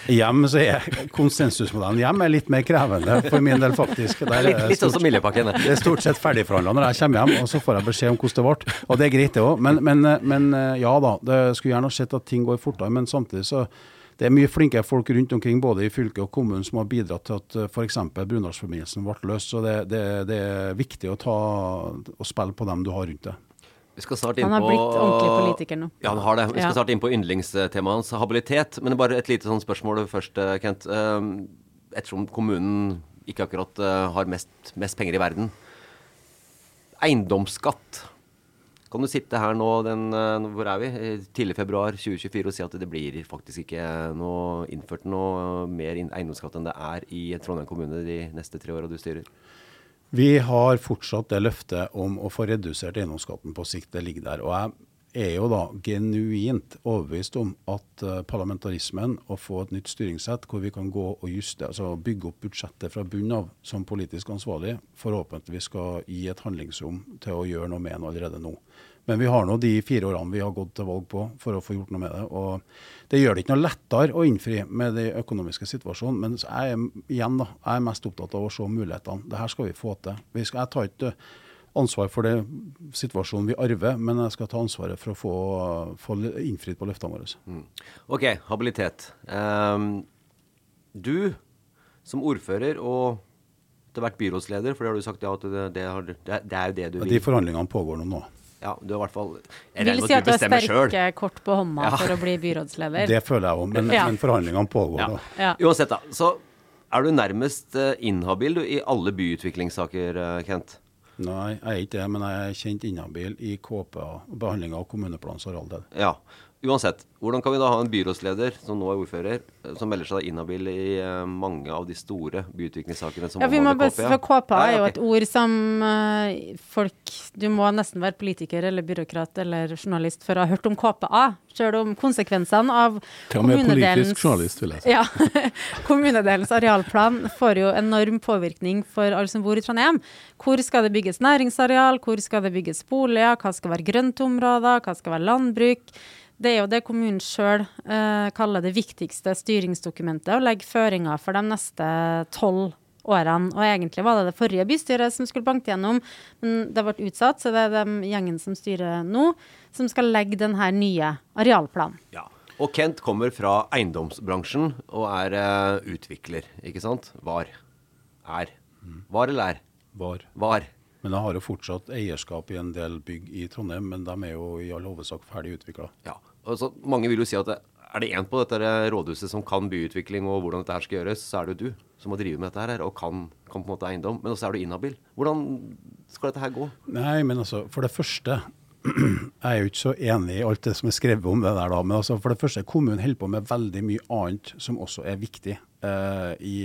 Hjem så er konsensusmodellen hjem er litt mer krevende for min del, faktisk. Der er Litt, det litt sånn stort- som Miljøpakken. det er stort sett ferdigforhandla når jeg kommer hjem, og så får jeg beskjed om hvordan det ble. Og det er greit, det òg. Men, men, men ja da, det skulle gjerne sett at ting går fortere. Men samtidig så det er mye flinke folk rundt omkring, både i fylket og kommunen, som har bidratt til at f.eks. Brunalsforbindelsen ble løst. Så det, det, det er viktig å, ta, å spille på dem du har rundt deg. Vi skal snart inn Han har på blitt ordentlig politiker nå. Ja, han har det. Vi skal Ja. snart inn på yndlingstemaet hans, habilitet. Men bare et lite sånn spørsmål først, eh, Kent. Eh, Ettersom kommunen ikke akkurat eh, har mest, mest penger i verden. Eiendomsskatt. Kan du sitte her nå den eh, Hvor er vi? Tidlig februar 2024 og si at det blir faktisk ikke noe innført noe mer eiendomsskatt enn det er i Trondheim kommune de neste tre åra du styrer? Vi har fortsatt det løftet om å få redusert eiendomsskatten på sikt. Det ligger der. Og jeg er jo da genuint overbevist om at eh, parlamentarismen, å få et nytt styringssett hvor vi kan gå og juste, altså bygge opp budsjettet fra bunnen av som politisk ansvarlig, forhåpentligvis skal gi et handlingsrom til å gjøre noe med den allerede nå. Men vi har nå de fire årene vi har gått til valg på for å få gjort noe med det. og Det gjør det ikke noe lettere å innfri med den økonomiske situasjonen. Men jeg er, igjen da, jeg er mest opptatt av å se mulighetene. Det her skal vi få til. Vi skal, jeg tar ikke ansvar for det situasjonen vi arver, men jeg skal ta ansvaret for å få, få innfridd på løftene våre. Ok, habilitet. Um, du som ordfører og etter hvert byrådsleder, for det har du sagt ja til, det, det, har, det, det er jo det du vil. De forhandlingene pågår nå nå. Ja, du har i hvert fall Jeg Vil regner si med at at du du har sterke kort på hånda Ja. for å bli byrådsleder. Det føler jeg òg, men, Ja. men forhandlingene pågår Ja. nå. Ja. Uansett, da. Så er du nærmest eh, inhabil du, i alle byutviklingssaker, eh, Kent. Nei, jeg er ikke det, men jeg er kjent inhabil i KPA, behandlinga av kommuneplanens arealdel. Ja. Uansett, hvordan kan vi da ha en byrådsleder som nå er ordfører, eh, som melder seg inhabil i eh, mange av de store byutviklingssakene som Ja, vi må bare, for KPA er jo et ord som eh, folk Du må nesten være politiker eller byråkrat eller journalist for å ha hørt om KPA. Selv om konsekvensene av Til og med kommunedelens politisk journalist, vil jeg si. Ja. Kommunedelens arealplan får jo enorm påvirkning for alle som bor i Trondheim. Hvor skal det bygges næringsareal, hvor skal det bygges boliger, hva skal være grøntområder, hva skal være landbruk. Det er jo det kommunen sjøl eh, kaller det viktigste styringsdokumentet, å legge føringer for de neste tolv årene. Og egentlig var det det forrige bystyret som skulle banke gjennom, men det ble utsatt, så det er den gjengen som styrer nå, som skal legge denne nye arealplanen. Ja. Og Kent kommer fra eiendomsbransjen og er uh, utvikler, ikke sant? Var. Er. Var eller er? Var. Var. Men jeg har jo fortsatt eierskap i en del bygg i Trondheim, men de er jo i all hovedsak ferdig utvikla. Ja. Altså, mange vil jo si at det, er det én på dette rådhuset som kan byutvikling og hvordan dette her skal gjøres, så er det jo du som må drive med dette her og kan, kan på en måte eiendom. Men også er du inhabil. Hvordan skal dette her gå? Nei, men altså, for det første Jeg er jo ikke så enig i alt det som er skrevet om det der, da. Men altså, for det første, kommunen holder på med veldig mye annet som også er viktig i,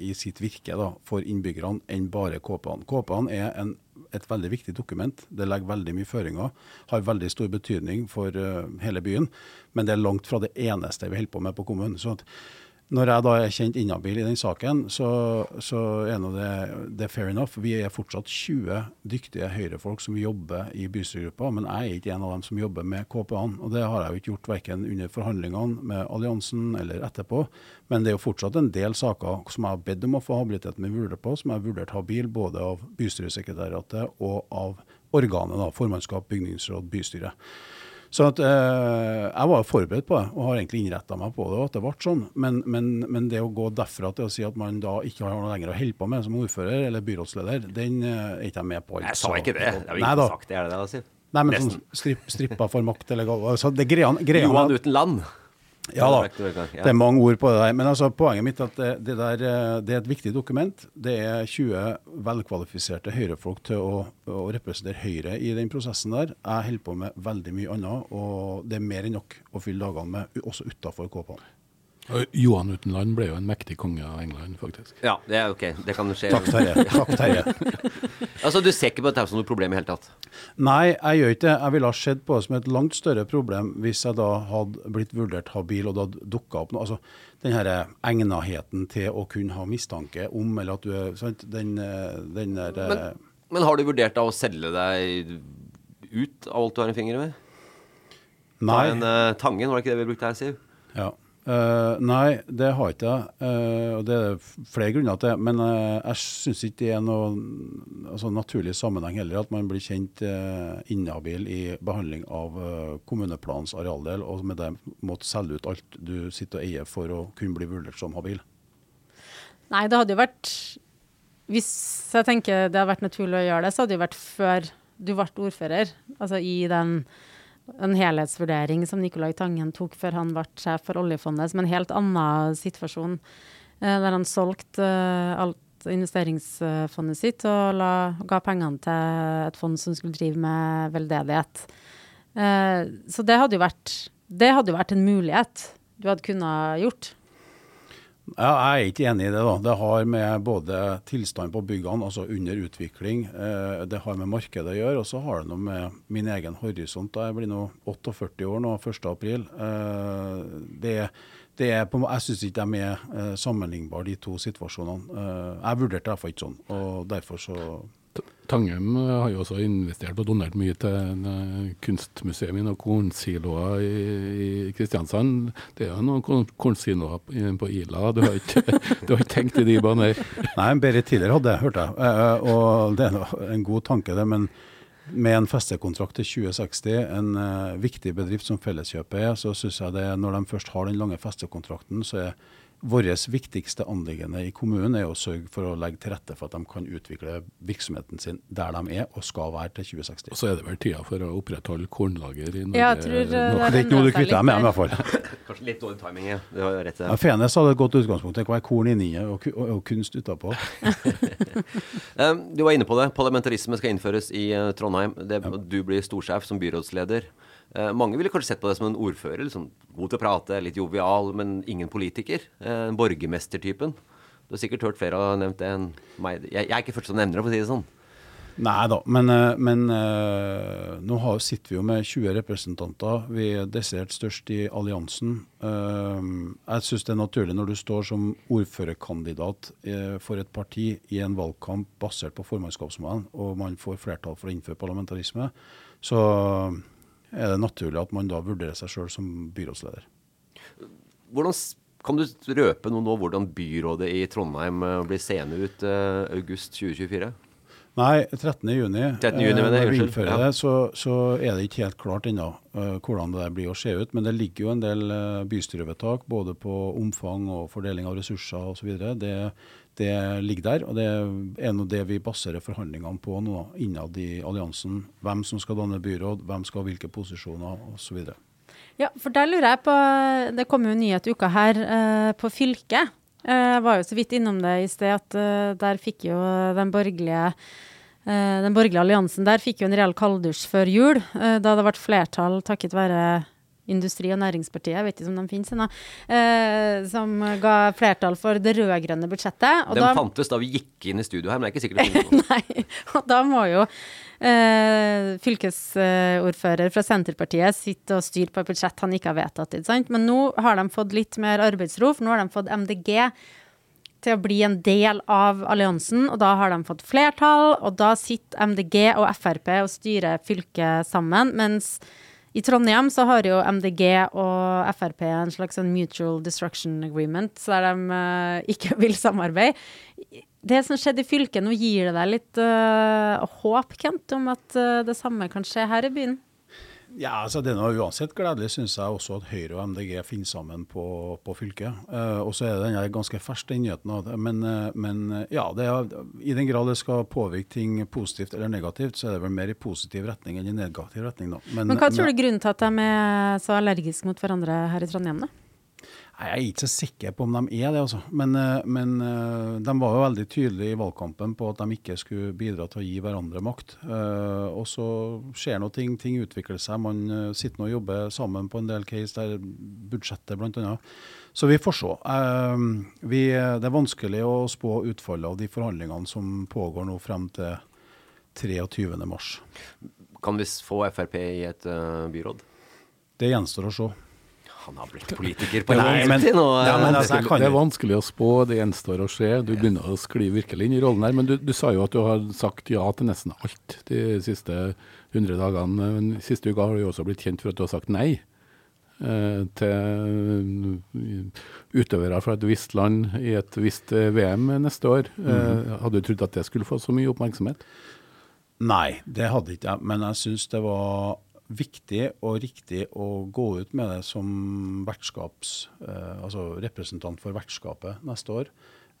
i sitt virke da, for innbyggerne, enn bare KP-ene. KP-ene er en, et veldig viktig dokument. Det legger veldig mye føringer. Har veldig stor betydning for uh, hele byen. Men det er langt fra det eneste vi holder på med på kommunen. Så at når jeg da er kjent inhabil i den saken, så, så er nå det, det fair enough. Vi er fortsatt 20 dyktige Høyre-folk som jobber i bystyregruppa, men jeg er ikke en av dem som jobber med KPA-en. Og det har jeg jo ikke gjort verken under forhandlingene med alliansen eller etterpå. Men det er jo fortsatt en del saker som jeg har bedt om å få habiliteten min vurdert på, som jeg har vurdert habil både av bystyresekretariatet og av organet, da, formannskap, bygningsråd, bystyre. Så at, eh, Jeg var forberedt på det og har egentlig innretta meg på det. og at det ble sånn. Men, men, men, det å gå derfra til å si at man da ikke har noe lenger å holde på med som ordfører eller byrådsleder, den eh, er ikke jeg med på. Jeg sa ikke det. Det har Nei, ikke sagt. Det er det det, sier. Nei, men sånn stripp, strippa for makt eller galt. Altså, Johan uten land. Ja da. Det er- mange ord på det der. Men altså, poenget mitt er at det, det, der, eh, det er et viktig dokument. Det er 20 velkvalifiserte høyrefolk til å, å representere Høyre i den prosessen der. Jeg holder på med veldig mye annet, og det er mer enn nok å fylle dagene med, også utafor Kåpan. Og Johan uten land ble jo en mektig konge av England, faktisk. Ja, det er ok. Det kan skje. Takk, Terje. Takk, Terje. Altså, Du ser ikke på dette som noe problem i hele tatt? Nei, jeg gjør ikke det. Jeg ville ha sett på det som et langt større problem hvis jeg da hadde blitt vurdert habil og det hadde dukka opp noe. Altså, den her egnaheten til å kunne ha mistanke om, eller at du er sant? Den, eh, den der eh, Men, men har du vurdert da å selge deg ut av alt du har en finger med? Ta Nei. en uh, Tangen, var det ikke det vi brukte her, Siv? Ja. Eh, nei, det har ikke jeg. Uh, og det er flere grunner til det. Men uh, jeg syns ikke det er noe altså, naturlig sammenheng heller at man blir kjent uh, inhabil i behandling av uh, kommuneplanens arealdel, og med det måtte selge ut alt du sitter og eier for å kunne bli vurdert som habil. Nei, det hadde jo vært Hvis jeg tenker det hadde vært naturlig å gjøre det, så hadde det vært før du ble ordfører. Altså i den en helhetsvurdering som Nicolai Tangen tok før han ble sjef for oljefondet, som en helt annen situasjon. Eh, der han solgte eh, alt investeringsfondet sitt og la, ga pengene til et fond som skulle drive med veldedighet. Eh, så det hadde jo vært det hadde jo vært en mulighet du hadde kunnet gjort. Jeg er ikke enig i det. da. Det har med både tilstand på byggene, altså under utvikling, eh, det har med markedet å gjøre, og så har det noe med min egen horisont. Jeg blir nå 48 år nå, 1.4. Eh, det, er på, jeg syns ikke de er eh, sammenlignbare, de to situasjonene. Jeg vurderte det iallfall ikke sånn, og derfor så Tangem eh, har jo også investert og donert mye til kunstmuseet eh, kunstmuseum i noen kornsiloer i, Kristiansand. Det er jo noen korn- kornsiloer på, Ila. Du har ikke, du har ikke tenkt i de baner? Nei, Berit tidligere hadde jeg, hørte jeg. Eh, og det er en god tanke, det. Men med en festekontrakt til 2060, en viktig bedrift som Felleskjøpet er, så syns jeg det, når de først har den lange festekontrakten, så er vårt viktigste anliggende i kommunen er å sørge for å legge til rette for at de kan utvikle virksomheten sin der de er og skal være til 2060. Og så er det vel tida for å opprettholde kornlager i Norge? Ja, jeg tror, det, er Det er ikke noe du kvitter deg med, i hvert fall. Kanskje litt dårlig timing, ja. Du har rett i Ja, det. Fenes hadde et godt utgangspunkt. Det kan være korn inni og, og, og kunst utapå. Du var inne på det. Parlamentarisme skal innføres i eh, Trondheim. Det, Du blir storsjef som byrådsleder. Eh, mange ville kanskje sett på deg som en ordfører. Liksom, god til å prate, litt jovial, men ingen politiker. Eh, Borgermestertypen. Du har sikkert hørt flere ha nevnt det enn meg. Jeg, jeg er ikke først som nevner det, for å si det sånn. Nei da, men, eh, men eh, nå har, sitter vi jo med 20 representanter. Vi er desidert størst i alliansen. Jeg syns det er naturlig når du står som ordførerkandidat for et parti i en valgkamp basert på formannskapsmodellen, og man får flertall for å innføre parlamentarisme, så er det naturlig at man da vurderer seg sjøl som byrådsleder. Hvordan, kan du røpe noe nå hvordan byrådet i Trondheim eh, blir seende ut eh, august 2024? Nei, 13. juni. 13. juni, eh, når vi innfører det, så, så er det ikke helt klart ennå uh, hvordan det blir å se ut. Men det ligger jo en del uh, bystyrevedtak både på omfang og fordeling av ressurser osv. Det, det ligger der. Og det er nå det vi baserer forhandlingene på nå, innad i alliansen. Hvem som skal danne byråd, hvem skal ha hvilke posisjoner osv. Ja, for der lurer jeg på Det kom jo nyhet i uka her eh, på fylket. Eh, Jeg var jo så vidt innom det i sted, at eh, der fikk jo den borgerlige eh, den borgerlige alliansen der fikk jo en real kalddusj før jul, eh, da det ble flertall takket være Industri- og Næringspartiet, jeg vet ikke om de finnes ennå, eh, som ga flertall for det rød-grønne budsjettet. Og Den da- fantes da vi gikk inn i studio her, men det er ikke sikkert det finnes noen. Nei, og da må jo eh, fylkesordfører fra Senterpartiet sitte og styre på et budsjett han ikke har vedtatt. Ikke sant? Men nå har de fått litt mer arbeidsro, for nå har de fått MDG til å bli en del av alliansen, og da har de fått flertall, og da sitter MDG og Frp og styrer fylket sammen, mens i Trondheim så har jo MDG og Frp en slags sånn mutual destruction agreement, der de uh, ikke vil samarbeide. Det som skjedde i fylket, nå gir det deg litt uh, håp, Kent, om at uh, det samme kan skje her i byen? Ja, altså Det er uansett gledelig, syns jeg også at Høyre og MDG finner sammen på, på fylket. Uh, og så er den ganske fersk, den nyheten. Men, uh, men eh, ja, det er, i den grad det skal påvirke ting positivt eller negativt, så er det vel mer i positiv retning enn i negativ retning. da. Men hva tror du er grunnen til at de er så allergiske mot hverandre her i Trondheim, da? Jeg er ikke så sikker på om de er det, altså. Men, eh, men eh, de var jo veldig tydelige i valgkampen på at de ikke skulle bidra til å gi hverandre makt. Eh, og så skjer noe ting, ting utvikler seg. Man sitter nå og jobber sammen på en del case, der budsjettet bl.a. Så vi får se. Vi, det er vanskelig å spå utfallet av de forhandlingene som pågår nå frem til 23. mars. Kan vi få Frp i et byråd? Det gjenstår å se. Han har blitt politiker på lenge men- nå. Ja, men altså, Det er vanskelig å spå, det gjenstår å se. Du begynner å skli virkelig inn i rollen her. Men du, du sa jo at du har sagt ja til nesten alt de siste 100 dagene. Men siste uka har du jo også blitt kjent for at du har sagt nei. eh, Til eh, utøvere fra et visst land i et visst eh, VM neste år. Eh, Hadde du trodd at det skulle få så mye oppmerksomhet? Nei, det hadde ikke jeg. Men jeg syns det var viktig og riktig å gå ut med det som vertskaps, eh, altså representant for vertskapet neste år.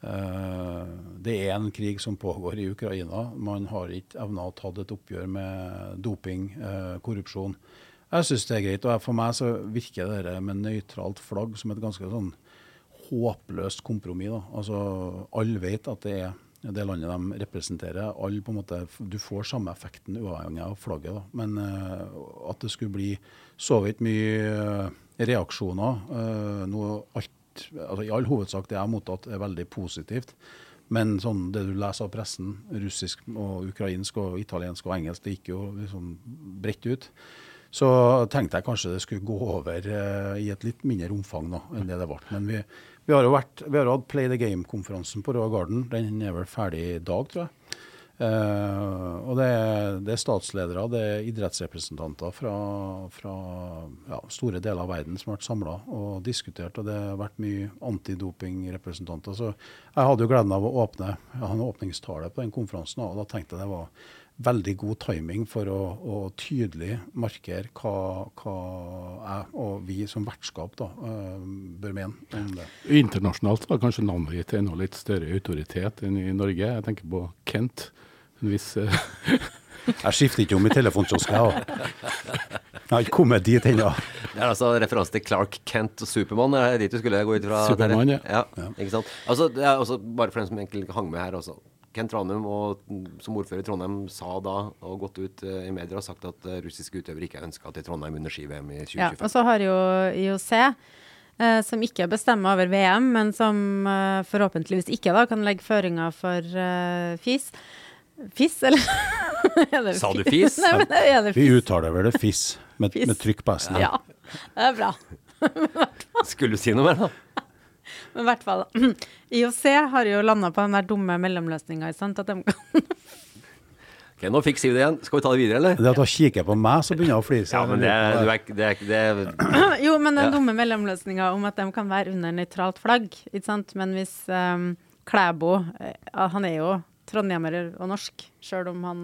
Eh, det er en krig som pågår i Ukraina. Man har ikke evna å ta et oppgjør med doping, eh, korrupsjon. Jeg syns det er greit. Og for meg så virker det der med nøytralt flagg som et ganske sånn håpløst kompromiss. Altså, Alle vet at det er det landet de representerer. Alle på en måte, Du får samme effekten uavhengig av flagget. da. Men uh, at det skulle bli så vidt mye eh, reaksjoner uh, noe, alt, altså I all hovedsak det jeg har mottatt, er veldig positivt. Men sånn det du leser av pressen, russisk og ukrainsk og italiensk og engelsk, det gikk jo liksom bredt ut. Så tenkte jeg kanskje det skulle gå over uh, i et litt mindre omfang da, enn det det ble. Men vi, vi har jo vært, vi har hatt Play the Game-konferansen på Roa Garden. Den er vel ferdig i dag, tror jeg. Eh, og det er, det er statsledere, det er idrettsrepresentanter fra, fra ja, store deler av verden som har vært samla og diskutert. Og det har vært mye antidopingrepresentanter. Så jeg hadde jo gleden av å åpne hadde en åpningstale på den konferansen, og da tenkte jeg det var veldig god timing for å, å tydelig markere hva, hva jeg og vi som vertskap da, eh, bør mene om det. Internasjonalt var kanskje navnet ditt ennå litt større autoritet enn i Norge. Jeg tenker på Kent. En viss eh, Jeg skifter ikke om i telefonkiosken, jeg, Jeg har ikke kommet dit ennå. Det er altså referanse til Clark Kent og Supermann. Er det dit du skulle gå ut fra? Superman, ja. ja. Ikke sant? Altså, det er også, bare for dem som egentlig hang med her også. Kent Ranum, og, mm, som ordfører i Trondheim, sa da, og gått ut eh, i media og sagt at eh, russiske utøvere ikke er ønska til Trondheim under ski-VM i Ja, og så har jo IOC, Uh, som ikke bestemmer over VM, men som uh, forhåpentligvis ikke da kan legge føringer for uh, FIS. FIS, eller? Er Sa du FIS? Nei, men er det Vi uttaler vel det FIS, med, Fiss. med trykk på S-en. Ja, det er bra. Skulle du si noe mer, da? Men i hvert fall, IOC har jo landa på den der dumme mellomløsninga. At de kan Ok, Nå fikk Siv det igjen. Skal vi ta det videre, eller? Det at hun kikker på meg, så begynner hun å flire. Ja, men det, er- du er, det, er, det er Jo, men den Ja. dumme mellomløsninga om at de kan være under nøytralt flagg, ikke sant. Men hvis um, Klæbo eh, Han er jo trondhjemmer og norsk, sjøl om han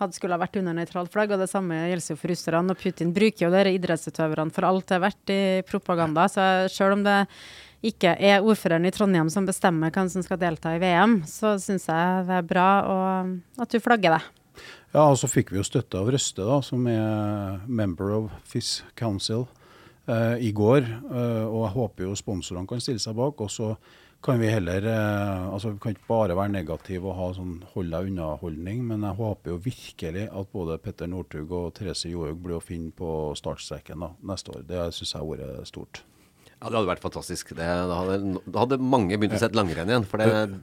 hadde skulle ha vært under nøytralt flagg. Og det samme gjelder jo for russerne. Og Putin bruker jo dere idrettsutøverne for alt det er verdt i propaganda. Så sjøl om det ikke er ordføreren i Trondheim som bestemmer hvem som skal delta i VM, så syns jeg det er bra at du flagger det. Ja, og så fikk vi jo støtte av Røste, da, som er member of FIS Council, eh, i går. Eh, og jeg håper jo sponsorene kan stille seg bak. Og så kan vi heller eh, altså Vi kan ikke bare være negative og ha sånn hold deg unna-holdning, men jeg håper jo virkelig at både Petter Northug og Therese Johaug blir å finne på startstreken neste år. Det syns jeg har vært stort. Ja, det hadde vært fantastisk. Det, da, hadde, da hadde mange begynt å sette langrenn igjen. For det,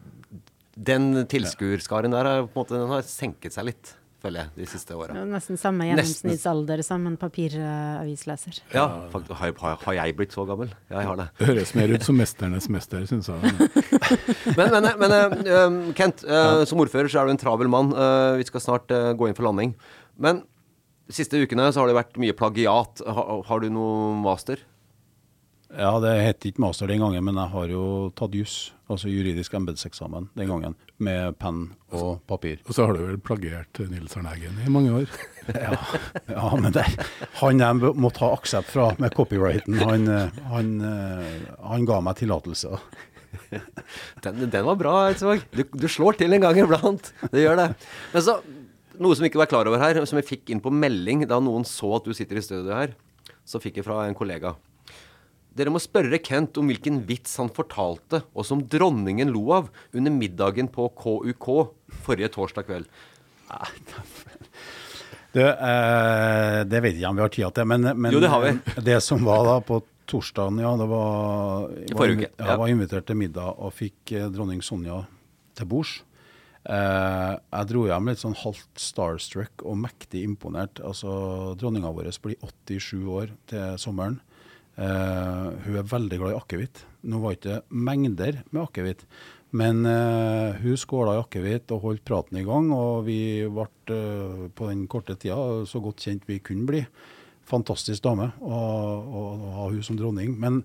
den tilskuerskaren der har, på en måte, den har senket seg litt, føler jeg, de siste åra. Nesten samme gjennomsnittsalder som en papiravisleser. Ja, faktisk, har, har, har jeg blitt så gammel? Ja, jeg har det. Det høres mer ut som 'Mesternes mester', syns jeg. Men, men, men um, Kent, uh, som ordfører så er du en travel mann. Vi skal snart gå inn for landing. Men de siste ukene så har det vært mye plagiat. Har, har du noe master? Ja, det het ikke master den gangen, men jeg har jo tatt juss, altså juridisk embetseksamen den gangen, med penn og papir. Og så har du vel plagiert Nils Arne Eggen i mange år. Ja, ja men det, han jeg måtte ha aksept fra med copyrighten, han, han, han ga meg tillatelse. Den, den var bra, Eidsvåg. Du, du slår til en gang iblant. Det gjør det. Men så, noe som vi ikke var klar over her, som vi fikk inn på melding da noen så at du sitter i studio her, så fikk jeg fra en kollega. Dere må spørre Kent om hvilken vits han fortalte, og som dronningen lo av under middagen på KUK forrige torsdag kveld. Det, eh, det vet jeg ikke om vi har tid til, men, men Jo, det har vi. det som var da på torsdagen, ja, det var I forrige uke, Ja, var invitert til middag og fikk eh, dronning Sonja til bords. Eh, jeg dro hjem litt sånn halvt starstruck og mektig imponert. Altså, Dronninga vår blir 87 år til sommeren. Eh, hun er veldig glad i akevitt. Nå var ikke mengder med akevitt, men uh, hun skåla i akevitt og holdt praten i gang. Og vi ble uh, på den korte tida så godt kjent vi kunne bli. Fantastisk dame å ha hun som dronning. Men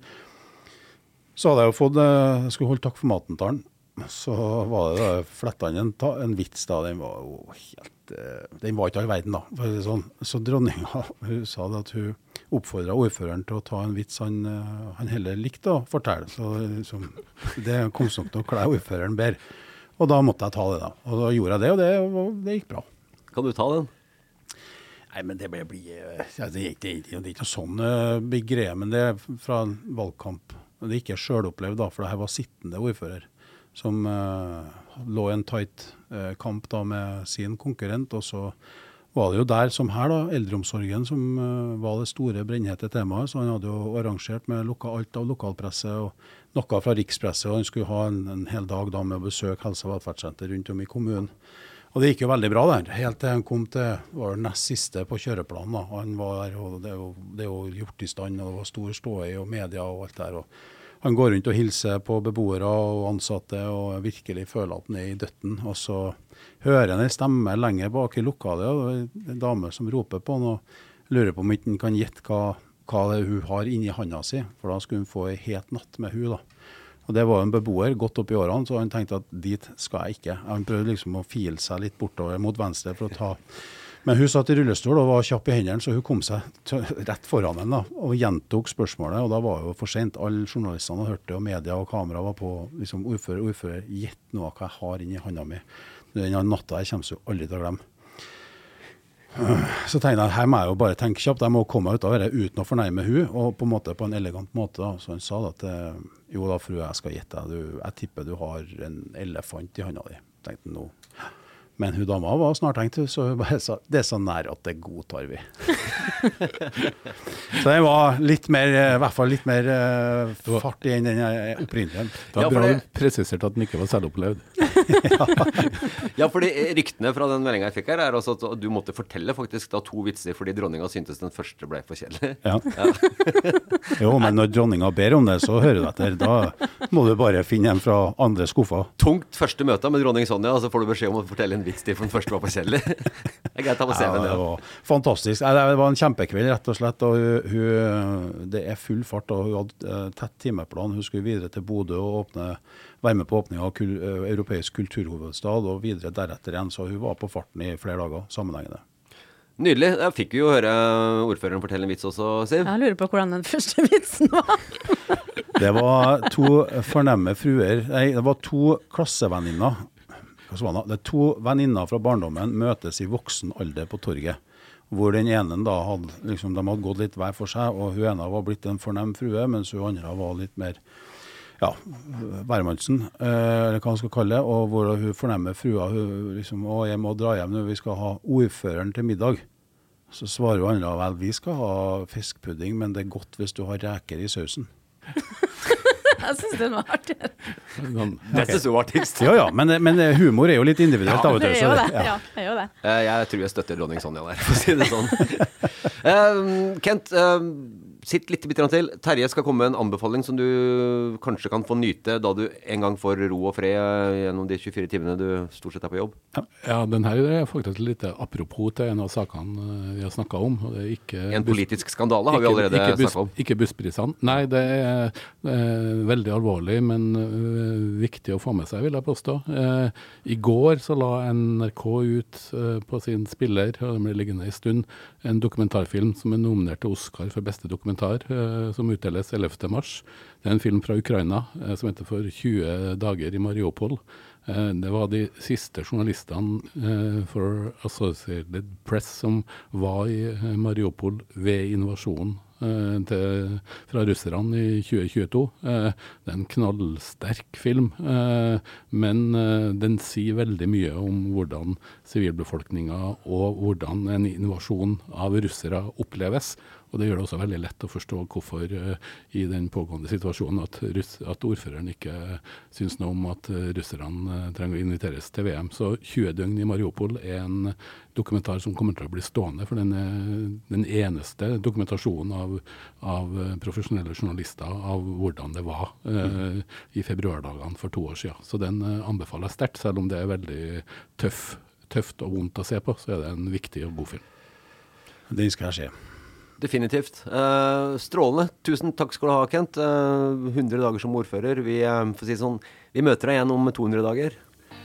så hadde jeg jo fått Jeg skulle holde takk for maten-talen. Så var det fletta inn en, en vits da. Den var jo helt Den var ikke all verden, da. For å si sånn. Så dronninga sa det at hun oppfordra ordføreren til å ta en vits han, eh, han heller likte å fortelle. Så liksom, det kom nok til å kle ordføreren bedre. Og da måtte jeg ta det, da. Og da gjorde jeg det, og det, og det gikk bra. Kan du ta den? Nei, men det ble ja, det, gikk, det, det er ikke noe sånn uh, greie, men det er fra en valgkamp. Det er ikke sjølopplevd, da, for det her var sittende ordfører som uh, lå i en tight uh, kamp da med sin konkurrent. Og så var det jo der, som her, da, eldreomsorgen som uh, var det store brennhete temaet. Så han hadde jo arrangert med alt av lokalpresse og noe fra rikspresse. Og han skulle ha en, en hel dag da med å besøke helse- og velferdssenter rundt om i kommunen. Og det gikk jo veldig bra der, helt til han kom til var det nest siste på kjøreplanen. da. Han var der, og det er, jo, det er jo gjort i stand, og det var stor ståhei og media og alt der. og Han går rundt og hilser på beboere og ansatte og virkelig føler at han er i døtten. Og så hører han en stemme lenger bak i lokalet, og en dame som roper på han og lurer på om ikke han kan gjette hva, hva hun har inni handa si, for da skulle hun få ei het natt med hun da. Og Det var en beboer godt opp i årene, så han tenkte at dit skal jeg ikke. Han prøvde liksom å file seg litt bortover mot venstre for å ta Men hun satt i rullestol og var kjapp i hendene, så hun kom seg rett foran henne og gjentok spørsmålet. og Da var det jo for sent. Alle journalistene hadde hørt det, og media og kamera var på. liksom Ordfører, ordfører, gjett nå hva jeg har inni handa mi. Den natta her kommer du aldri til å glemme. Så tenkte jeg her må jeg jo bare tenke kjapt, jeg må komme meg ut av dette uten å fornærme hun, og på en måte på en elegant måte. da. Så han sa da at eh, jo da, fru, jeg skal gjette deg, jeg tipper du har en elefant i handa di. Tenkte nå. Men hun dama var snart tenkt, så hun bare sa det er så nær at det godtar vi. så det var litt mer, eh, i hvert fall litt mer fartig fart i enn den eh, opprinnelige. Det var bra det- du presiserte at den ikke var selvopplevd. Ja, fordi ryktene fra den meldinga jeg fikk her, er også at du måtte fortelle faktisk da to vitser fordi dronninga syntes den første ble for kjedelig. Ja. jo, men når dronninga ber om det, så hører du etter. Da må du bare finne en fra andre skuffer. Tungt første møte med dronning Sonja, så får du beskjed om å fortelle en vits til, for den første var for kjedelig. Det er greit å ha på CV-en, det det. var fantastisk. Det var en kjempekveld, rett og slett. og hun, hun, Det er full fart. og Hun hadde eh, tett timeplan. Hun skulle videre til Bodø og åpne, være med på åpninga av kul, eh, europeisk kulturhovedstad, og videre deretter igjen. Så hun var på farten i flere dager sammenhengende. Nydelig. Da fikk vi jo høre ordføreren fortelle en vits også, Siv. Jeg lurer på hvordan den første vitsen var. Det var to fornemme fruer Nei, det var to klassevenninner. Det? Det er to venninner fra barndommen møtes i voksen alder på torget. Hvor den ene da hadde, liksom, de hadde gått litt hver for seg, og hun ene var blitt en fornem frue, mens hun andre var litt mer ja, hvermannsen, eh, eller hva man skal kalle det. Og hvor hun fornemmer frua hun liksom, å, jeg må dra hjem nå, vi skal ha ordføreren til middag. Så svarer hun andre vel, vi skal ha fiskpudding, men det er godt hvis du har reker i sausen. Jeg syns den var artig. Dette er så artigst. Ja ja, men, men humor er jo litt individuelt av og Det er jo det- ja. Ja, det er jo det. Eh, Jeg tror jeg støtter dronning Sonja der, for å si det sånn. Eh, Kent, eh, sitt litt til. Terje skal komme med en anbefaling som du kanskje kan få nyte da du en gang får ro og fred eh, gjennom de 24 timene du stort sett er på jobb. Ja, den her er faktisk litt apropos til en av sakene eh, vi har snakka om. det er ikke En politisk skandale har vi allerede ikke snakka om. Ikke bussprisene. Nei, det er, eh, veldig alvorlig, men eh, viktig å få med seg, vil jeg påstå. Eh, I går så la NRK ut eh, på sin spiller, og den ble liggende en stund, en dokumentarfilm som er nominert til Oscar for beste dokumentar, eh, som utdeles 11. mars. Det er en film fra Ukraina eh, som heter For 20 dager i Mariupol. Eh, Det var de siste journalistene for Associated Press som var i Mariupol ved invasjonen til, fra russerne i 2022. Eh, Det er en knallsterk film, men den sier veldig mye om hvordan sivilbefolkninga og hvordan en invasjon av russere oppleves. Og Det gjør det også veldig lett å forstå hvorfor eh, i den pågående situasjonen at, russ, at ordføreren ikke syns noe om at eh, russerne eh, trenger å inviteres til VM. Så 20 døgn i Mariupol er en dokumentar som kommer til å bli stående. For den er den eneste dokumentasjonen av, av eh, profesjonelle journalister av hvordan det var eh, i februardagene for to år siden. Så den eh, anbefaler jeg sterkt, selv om det er veldig tøff, tøft og vondt å se på. Så er det en viktig og god film. Den skal jeg se. Definitivt. Uh, strålende. Tusen takk skal du ha, Kent. Uh, 100 dager som ordfører. Vi, uh, si sånn, vi møter deg igjen om 200 dager.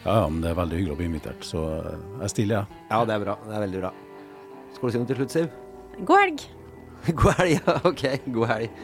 Ja, ja, men det er veldig hyggelig å bli invitert, så eh, jeg stiller, jeg. Ja, det er bra. Det er veldig bra. Skal du si noe til slutt, Siv? God helg. God helg. Ja, ok. God helg.